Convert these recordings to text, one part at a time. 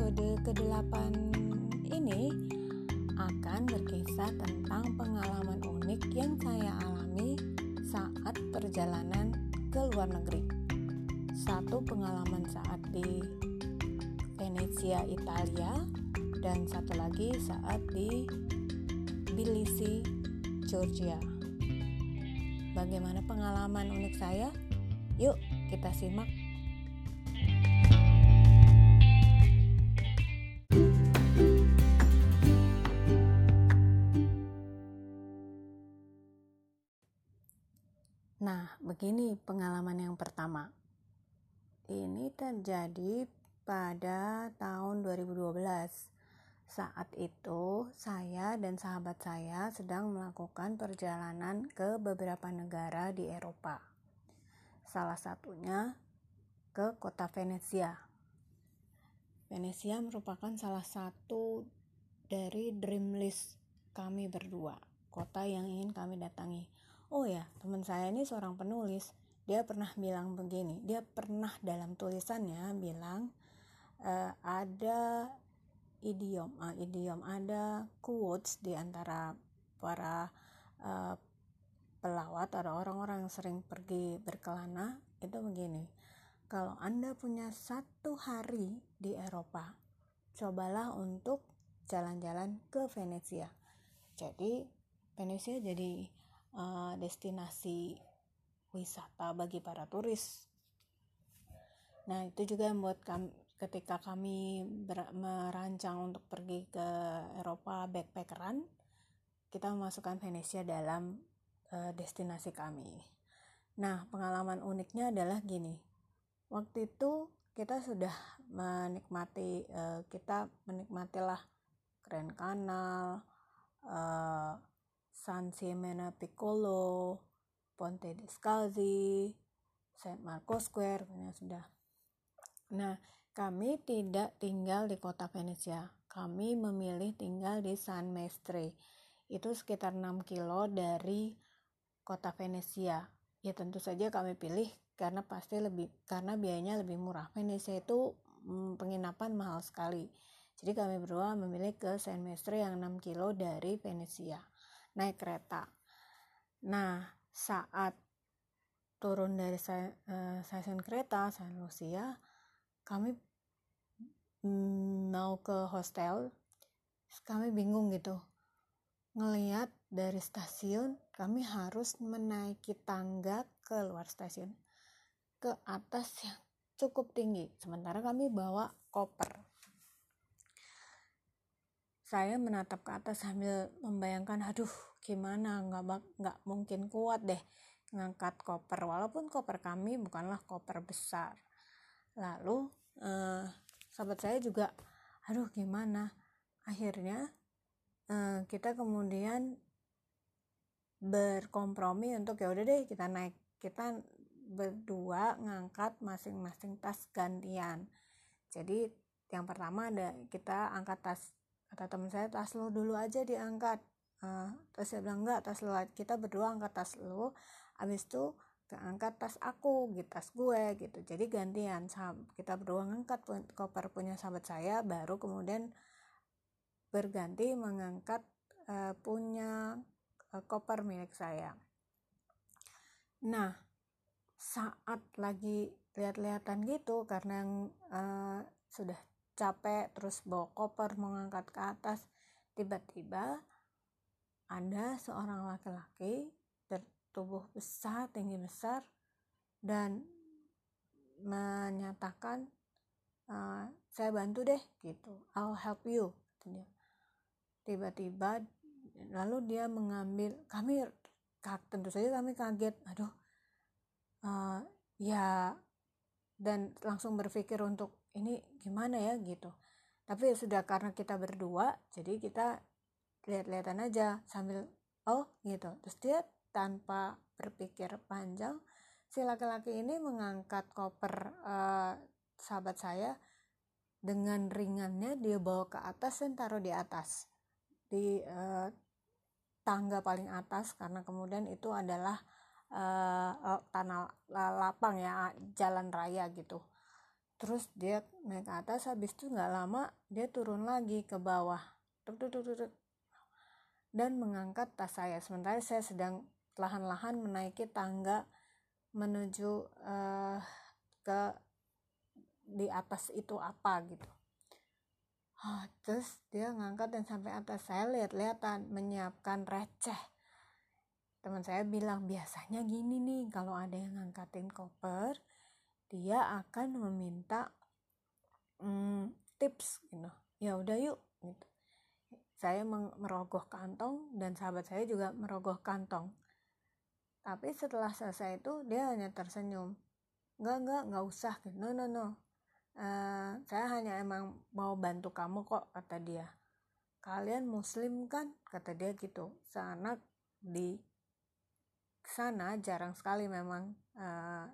episode ke-8 ini akan berkisah tentang pengalaman unik yang saya alami saat perjalanan ke luar negeri. Satu pengalaman saat di Venezia, Italia, dan satu lagi saat di Tbilisi, Georgia. Bagaimana pengalaman unik saya? Yuk, kita simak begini pengalaman yang pertama. Ini terjadi pada tahun 2012. Saat itu, saya dan sahabat saya sedang melakukan perjalanan ke beberapa negara di Eropa. Salah satunya ke kota Venezia. Venezia merupakan salah satu dari dream list kami berdua, kota yang ingin kami datangi oh ya teman saya ini seorang penulis. Dia pernah bilang begini dia pernah dalam tulisannya bilang e, ada idiom uh, idiom ada quotes di antara para uh, pelawat atau orang-orang yang sering pergi berkelana. Itu begini kalau anda punya satu hari di Eropa cobalah untuk jalan-jalan ke Venesia jadi Venesia jadi uh, destinasi wisata bagi para turis. Nah, itu juga membuat kami, ketika kami ber, merancang untuk pergi ke Eropa backpackeran, kita memasukkan Venesia dalam uh, destinasi kami. Nah, pengalaman uniknya adalah gini. Waktu itu kita sudah menikmati uh, kita menikmatilah Grand Canal, uh, San Siemena Piccolo, Ponte di Scalzi, Saint Marco Square, ya sudah. Nah, kami tidak tinggal di kota Venesia. Kami memilih tinggal di San Mestre. Itu sekitar 6 kilo dari kota Venesia. Ya tentu saja kami pilih karena pasti lebih karena biayanya lebih murah. Venesia itu hmm, penginapan mahal sekali. Jadi kami berdua memilih ke San Mestre yang 6 kilo dari Venesia naik kereta. Nah, saat turun dari uh, stasiun kereta San Lucia, kami mau ke hostel, kami bingung gitu. Ngeliat dari stasiun, kami harus menaiki tangga ke luar stasiun, ke atas yang cukup tinggi. Sementara kami bawa koper saya menatap ke atas sambil membayangkan aduh gimana? Nggak nggak mungkin kuat deh ngangkat koper. Walaupun koper kami bukanlah koper besar. Lalu eh, sahabat saya juga aduh gimana? Akhirnya eh, kita kemudian berkompromi untuk ya udah deh kita naik. Kita berdua ngangkat masing-masing tas gantian. Jadi yang pertama ada kita angkat tas kata teman saya tas lo dulu aja diangkat. Uh, terus saya bilang enggak tas lo kita berdua angkat tas lo abis itu keangkat tas aku gitu tas gue gitu. Jadi gantian kita berdua ngangkat koper punya sahabat saya baru kemudian berganti mengangkat uh, punya uh, koper milik saya. Nah saat lagi lihat-lihatan gitu karena uh, sudah capek terus bawa koper mengangkat ke atas. Tiba-tiba ada seorang laki-laki bertubuh besar tinggi besar dan menyatakan uh, saya bantu deh gitu. I'll help you tiba-tiba lalu dia mengambil kami tentu saja kami kaget. Aduh uh, ya dan langsung berpikir untuk ini gimana ya gitu. Tapi ya sudah karena kita berdua jadi kita lihat-lihatan aja sambil oh gitu. Terus dia tanpa berpikir panjang si laki-laki ini mengangkat koper uh, sahabat saya dengan ringannya dia bawa ke atas dan taruh di atas. Di uh, tangga paling atas karena kemudian itu adalah uh, tanah lapang ya jalan raya gitu terus dia naik ke atas habis itu nggak lama dia turun lagi ke bawah. Dan mengangkat tas saya. Sementara saya sedang lahan-lahan menaiki tangga menuju uh, ke di atas itu apa gitu. Oh, terus dia ngangkat dan sampai atas. Saya lihat-lihatan menyiapkan receh. Teman saya bilang biasanya gini nih kalau ada yang ngangkatin koper dia akan meminta hmm, tips gitu. Ya udah yuk gitu. Saya merogoh kantong dan sahabat saya juga merogoh kantong. Tapi setelah selesai itu dia hanya tersenyum. Enggak enggak enggak usah gitu. No no no. Uh, saya hanya emang mau bantu kamu kok kata dia. Kalian muslim kan? kata dia gitu. Sana di sana jarang sekali memang uh,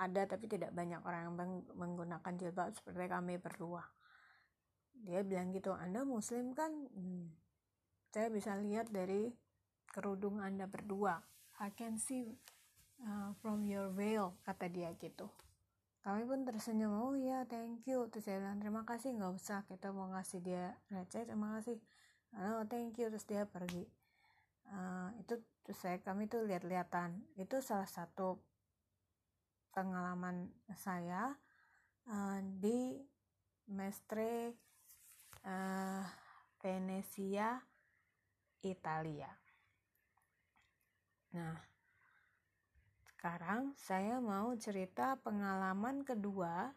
ada tapi tidak banyak orang yang menggunakan jilbab seperti kami berdua. Dia bilang gitu anda muslim kan? Hmm, saya bisa lihat dari kerudung anda berdua. I can see uh, from your veil kata dia gitu. Kami pun tersenyum oh ya thank you. Terus saya bilang terima kasih nggak usah kita mau ngasih dia receh terima kasih. Oh thank you. Terus dia pergi. Uh, itu terus saya kami tuh lihat-lihatan. Itu salah satu pengalaman saya uh, di Mestre uh, Venezia Italia Nah, sekarang saya mau cerita pengalaman kedua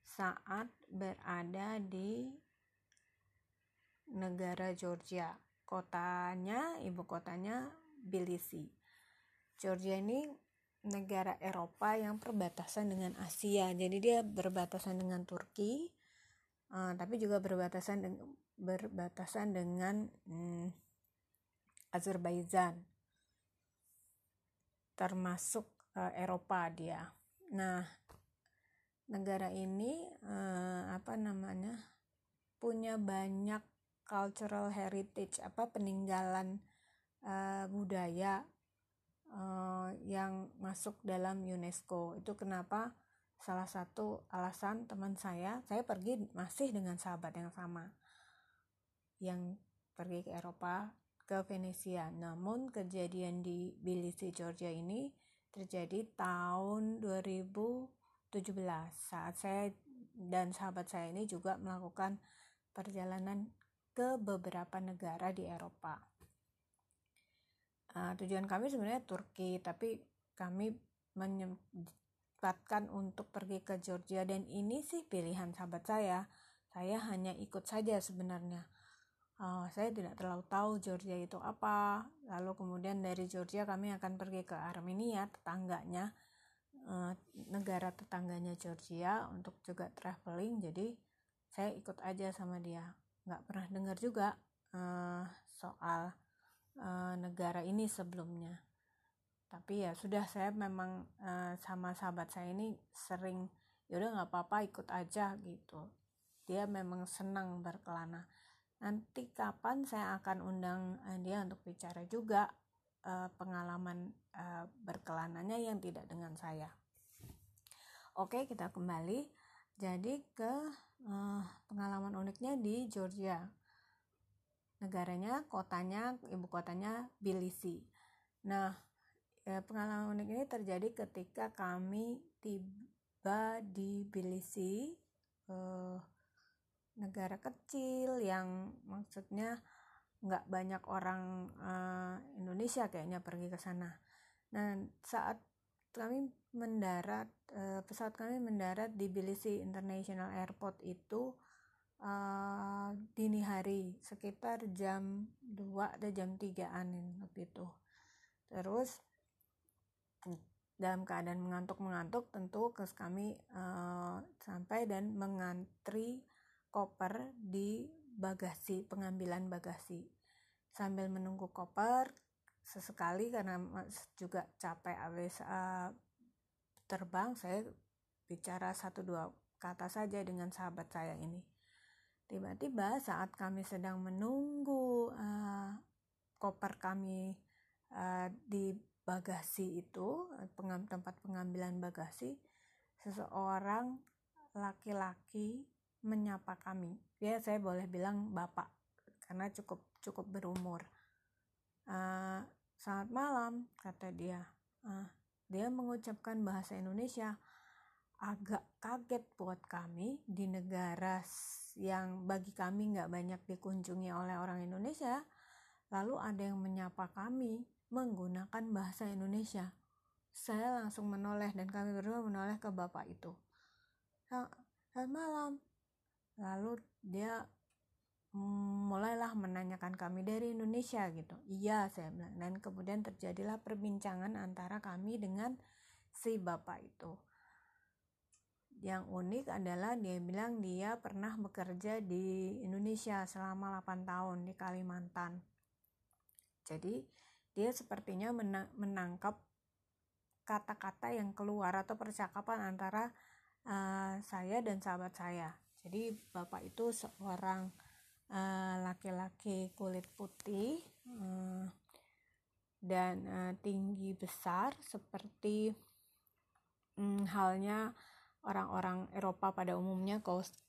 saat berada di negara Georgia. Kotanya, ibu kotanya Tbilisi. Georgia ini negara Eropa yang perbatasan dengan Asia. Jadi dia berbatasan dengan Turki, uh, tapi juga berbatasan dengan berbatasan dengan hmm, Azerbaijan termasuk uh, Eropa dia. Nah, negara ini uh, apa namanya? punya banyak cultural heritage apa peninggalan uh, budaya uh, yang masuk dalam UNESCO. Itu kenapa salah satu alasan teman saya, saya pergi masih dengan sahabat yang sama yang pergi ke Eropa ke Venesia. Namun kejadian di Tbilisi, Georgia ini terjadi tahun 2017 saat saya dan sahabat saya ini juga melakukan perjalanan ke beberapa negara di Eropa. Uh, tujuan kami sebenarnya Turki, tapi kami menyempatkan untuk pergi ke Georgia. Dan ini sih pilihan sahabat saya. Saya hanya ikut saja sebenarnya. Uh, saya tidak terlalu tahu Georgia itu apa. Lalu kemudian dari Georgia kami akan pergi ke Armenia tetangganya. Uh, negara tetangganya Georgia untuk juga traveling. Jadi saya ikut aja sama dia. Nggak pernah dengar juga uh, soal uh, negara ini sebelumnya. Tapi ya sudah saya memang uh, sama sahabat saya ini sering yaudah nggak apa-apa ikut aja gitu. Dia memang senang berkelana. Nanti kapan saya akan undang uh, dia untuk bicara juga uh, pengalaman uh, berkelanannya yang tidak dengan saya. Oke kita kembali. Jadi ke uh, pengalaman uniknya di Georgia negaranya kotanya ibu kotanya Tbilisi nah ya, pengalaman unik ini terjadi ketika kami tiba di Tbilisi uh, negara kecil yang maksudnya nggak banyak orang uh, Indonesia kayaknya pergi ke sana. Nah saat kami mendarat uh, pesawat kami mendarat di Tbilisi International Airport itu uh, dini hari sekitar jam 2 atau jam 3an waktu itu. Terus dalam keadaan mengantuk-mengantuk tentu kami uh, sampai dan mengantri koper di bagasi, pengambilan bagasi. Sambil menunggu koper, sesekali karena juga capek habis uh, terbang, saya bicara satu dua kata saja dengan sahabat saya ini. Tiba-tiba saat kami sedang menunggu uh, koper kami uh, di bagasi itu, pengam, tempat pengambilan bagasi, seseorang laki-laki menyapa kami. Dia saya boleh bilang bapak karena cukup cukup berumur. Uh, selamat malam kata dia. Uh, dia mengucapkan bahasa Indonesia agak kaget buat kami di negara yang bagi kami nggak banyak dikunjungi oleh orang Indonesia lalu ada yang menyapa kami menggunakan bahasa Indonesia. Saya langsung menoleh dan kami berdua menoleh ke bapak itu. Selamat malam. Lalu dia mulailah menanyakan kami dari Indonesia gitu. Iya saya bilang. Dan kemudian terjadilah perbincangan antara kami dengan si bapak itu yang unik adalah dia bilang dia pernah bekerja di Indonesia selama 8 tahun di Kalimantan. Jadi dia sepertinya menangkap kata-kata yang keluar atau percakapan antara uh, saya dan sahabat saya. Jadi bapak itu seorang Eh, laki-laki uh, kulit putih uh, dan uh, tinggi besar seperti um, halnya orang-orang Eropa pada umumnya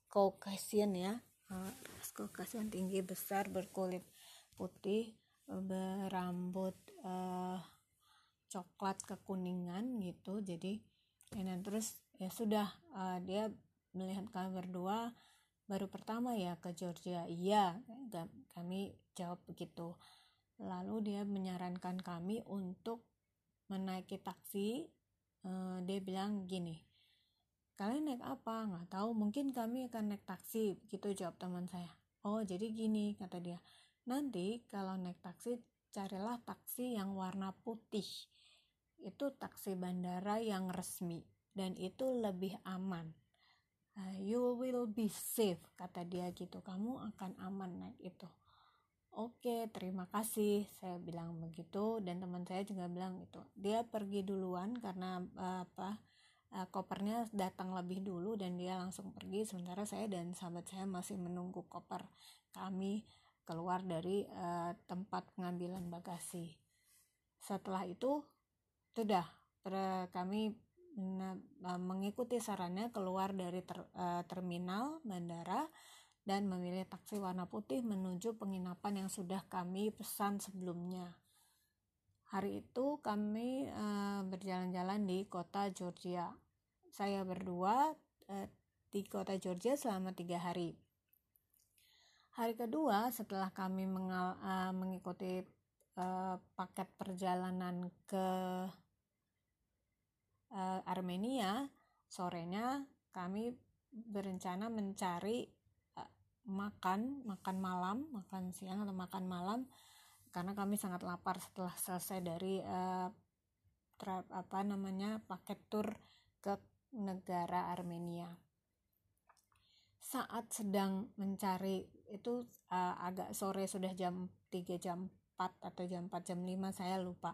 Caucasian ya. Uh, Caucasian tinggi besar berkulit putih berambut uh, coklat kekuningan gitu. Jadi dan terus ya sudah uh, dia melihat kami berdua baru pertama ya ke Georgia. Iya kami jawab begitu. Lalu dia menyarankan kami untuk menaiki taksi dia bilang gini kalian naik apa? Nggak tahu mungkin kami akan naik taksi begitu jawab teman saya. Oh jadi gini kata dia. Nanti kalau naik taksi carilah taksi yang warna putih. Itu taksi bandara yang resmi dan itu lebih aman. Uh, you will be safe kata dia gitu. Kamu akan aman naik itu. Oke terima kasih. Saya bilang begitu dan teman saya juga bilang itu dia pergi duluan karena uh, apa uh, kopernya datang lebih dulu dan dia langsung pergi sementara saya dan sahabat saya masih menunggu koper kami keluar dari uh, tempat pengambilan bagasi setelah itu sudah kami mengikuti sarannya keluar dari ter, uh, terminal bandara dan memilih taksi warna putih menuju penginapan yang sudah kami pesan sebelumnya. Hari itu kami uh, berjalan-jalan di kota Georgia. Saya berdua uh, di kota Georgia selama tiga hari. Hari kedua setelah kami mengal, uh, mengikuti uh, paket perjalanan ke uh, Armenia sorenya kami berencana mencari uh, makan makan malam makan siang atau makan malam karena kami sangat lapar setelah selesai dari uh, tra- apa namanya paket tour ke negara Armenia. Saat sedang mencari itu uh, agak sore sudah jam 3 jam 4 atau jam 4 jam 5 saya lupa.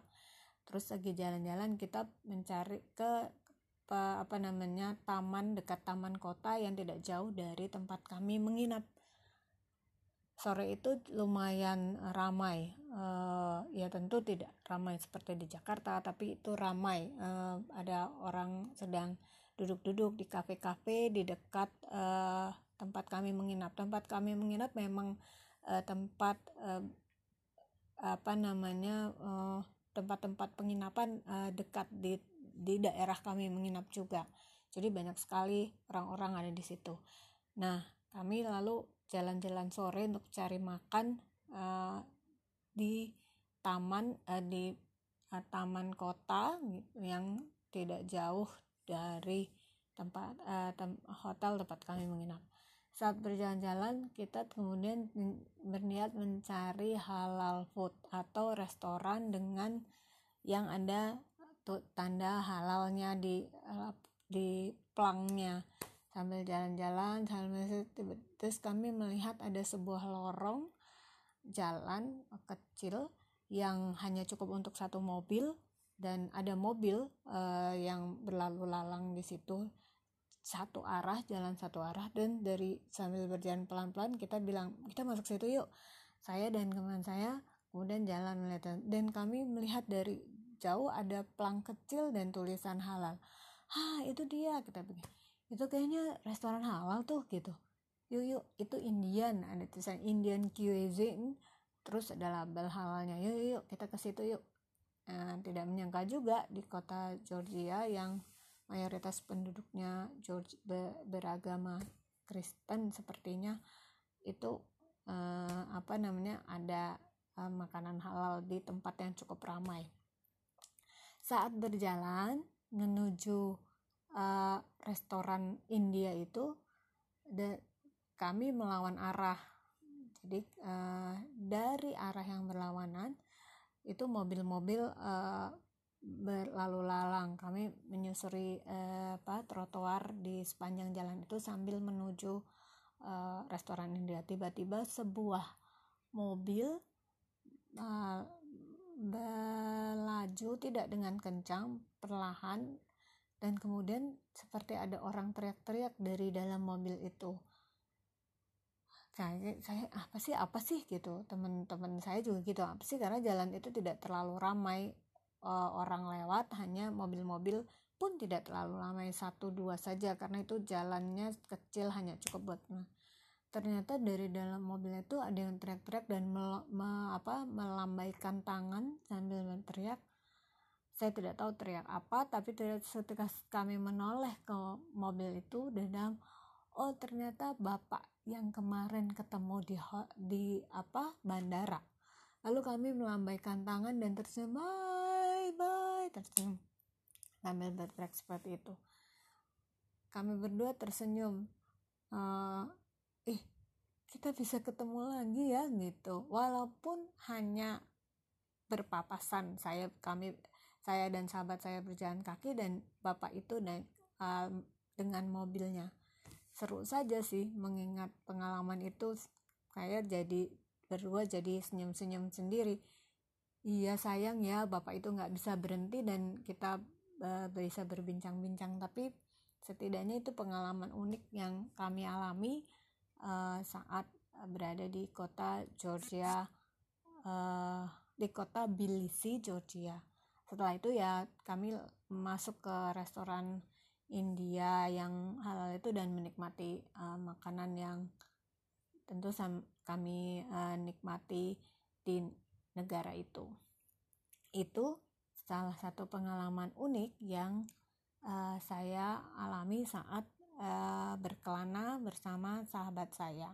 Terus lagi jalan-jalan kita mencari ke apa, namanya taman dekat taman kota yang tidak jauh dari tempat kami menginap. Sore itu lumayan ramai. Uh, ya tentu tidak ramai seperti di Jakarta tapi itu ramai. Uh, ada orang sedang duduk-duduk di kafe-kafe di dekat uh, tempat kami menginap tempat kami menginap memang uh, tempat uh, apa namanya uh, tempat-tempat penginapan uh, dekat di di daerah kami menginap juga. Jadi banyak sekali orang-orang ada di situ. Nah, kami lalu jalan-jalan sore untuk cari makan uh, di taman uh, di uh, taman kota yang tidak jauh dari tempat uh, tem hotel tempat kami menginap. Saat berjalan-jalan kita kemudian berniat mencari halal food atau restoran dengan yang ada tanda halalnya di di plangnya. Sambil jalan-jalan sambil terus kami melihat ada sebuah lorong jalan kecil yang hanya cukup untuk satu mobil dan ada mobil uh, yang berlalu lalang di situ. Satu arah jalan satu arah dan dari sambil berjalan pelan-pelan kita bilang kita masuk situ yuk. Saya dan teman saya kemudian jalan melihat dan kami melihat dari jauh ada pelang kecil dan tulisan halal. Ah itu dia kita begini itu kayaknya restoran halal tuh gitu. Yuk yuk itu Indian ada tulisan Indian cuisine terus ada label halalnya. Yuk yuk kita ke situ yuk nah, tidak menyangka juga di kota Georgia yang mayoritas penduduknya George beragama Kristen sepertinya itu eh, apa namanya ada eh, makanan halal di tempat yang cukup ramai. Saat berjalan menuju uh, restoran India itu de, kami melawan arah. Jadi uh, dari arah yang berlawanan itu mobil-mobil uh, berlalu lalang. Kami menyusuri uh, apa trotoar di sepanjang jalan itu sambil menuju uh, restoran India. Tiba-tiba sebuah mobil uh, melaju tidak dengan kencang perlahan dan kemudian seperti ada orang teriak-teriak dari dalam mobil itu saya saya apa sih apa sih? gitu. Teman-teman saya juga gitu apa sih? Karena jalan itu tidak terlalu ramai uh, orang lewat hanya mobil-mobil pun tidak terlalu ramai satu dua saja karena itu jalannya kecil hanya cukup buat nah, ternyata dari dalam mobil itu ada yang teriak-teriak dan mel, me, apa, melambaikan tangan sambil teriak saya tidak tahu teriak apa tapi ketika kami menoleh ke mobil itu dan oh ternyata bapak yang kemarin ketemu di di apa bandara. Lalu kami melambaikan tangan dan tersenyum bye bye tersenyum. Sambil berteriak seperti itu. Kami berdua tersenyum ih kita bisa ketemu lagi ya gitu. Walaupun hanya berpapasan saya kami saya dan sahabat saya berjalan kaki dan bapak itu dan uh, dengan mobilnya seru saja sih mengingat pengalaman itu saya jadi berdua jadi senyum-senyum sendiri. Iya sayang ya bapak itu nggak bisa berhenti dan kita uh, bisa berbincang-bincang. Tapi setidaknya itu pengalaman unik yang kami alami uh, saat berada di kota Georgia uh, di kota Tbilisi Georgia. Setelah itu ya kami masuk ke restoran India yang halal itu dan menikmati uh, makanan yang tentu kami uh, nikmati di negara itu. Itu salah satu pengalaman unik yang uh, saya alami saat uh, berkelana bersama sahabat saya.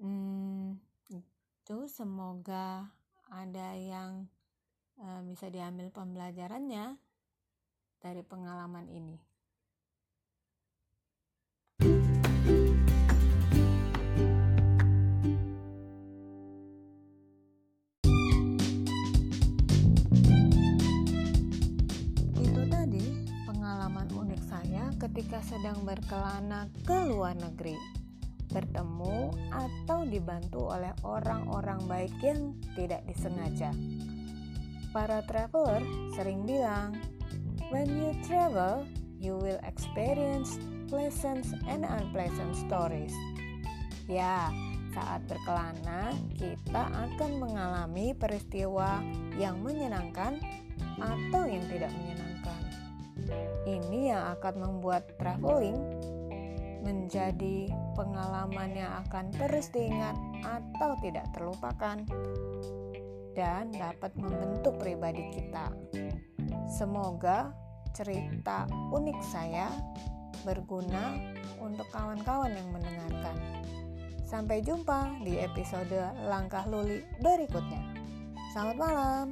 Hmm, itu semoga ada yang uh, bisa diambil pembelajarannya dari pengalaman ini. Itu tadi pengalaman unik saya ketika sedang berkelana ke luar negeri bertemu atau dibantu oleh orang-orang baik yang tidak disengaja. Para traveler sering bilang, When you travel, you will experience pleasant and unpleasant stories. Ya, saat berkelana, kita akan mengalami peristiwa yang menyenangkan atau yang tidak menyenangkan. Ini yang akan membuat traveling menjadi pengalaman yang akan terus diingat atau tidak terlupakan dan dapat membentuk pribadi kita. Semoga cerita unik saya berguna untuk kawan-kawan yang mendengarkan. Sampai jumpa di episode Langkah Luli berikutnya. Selamat malam.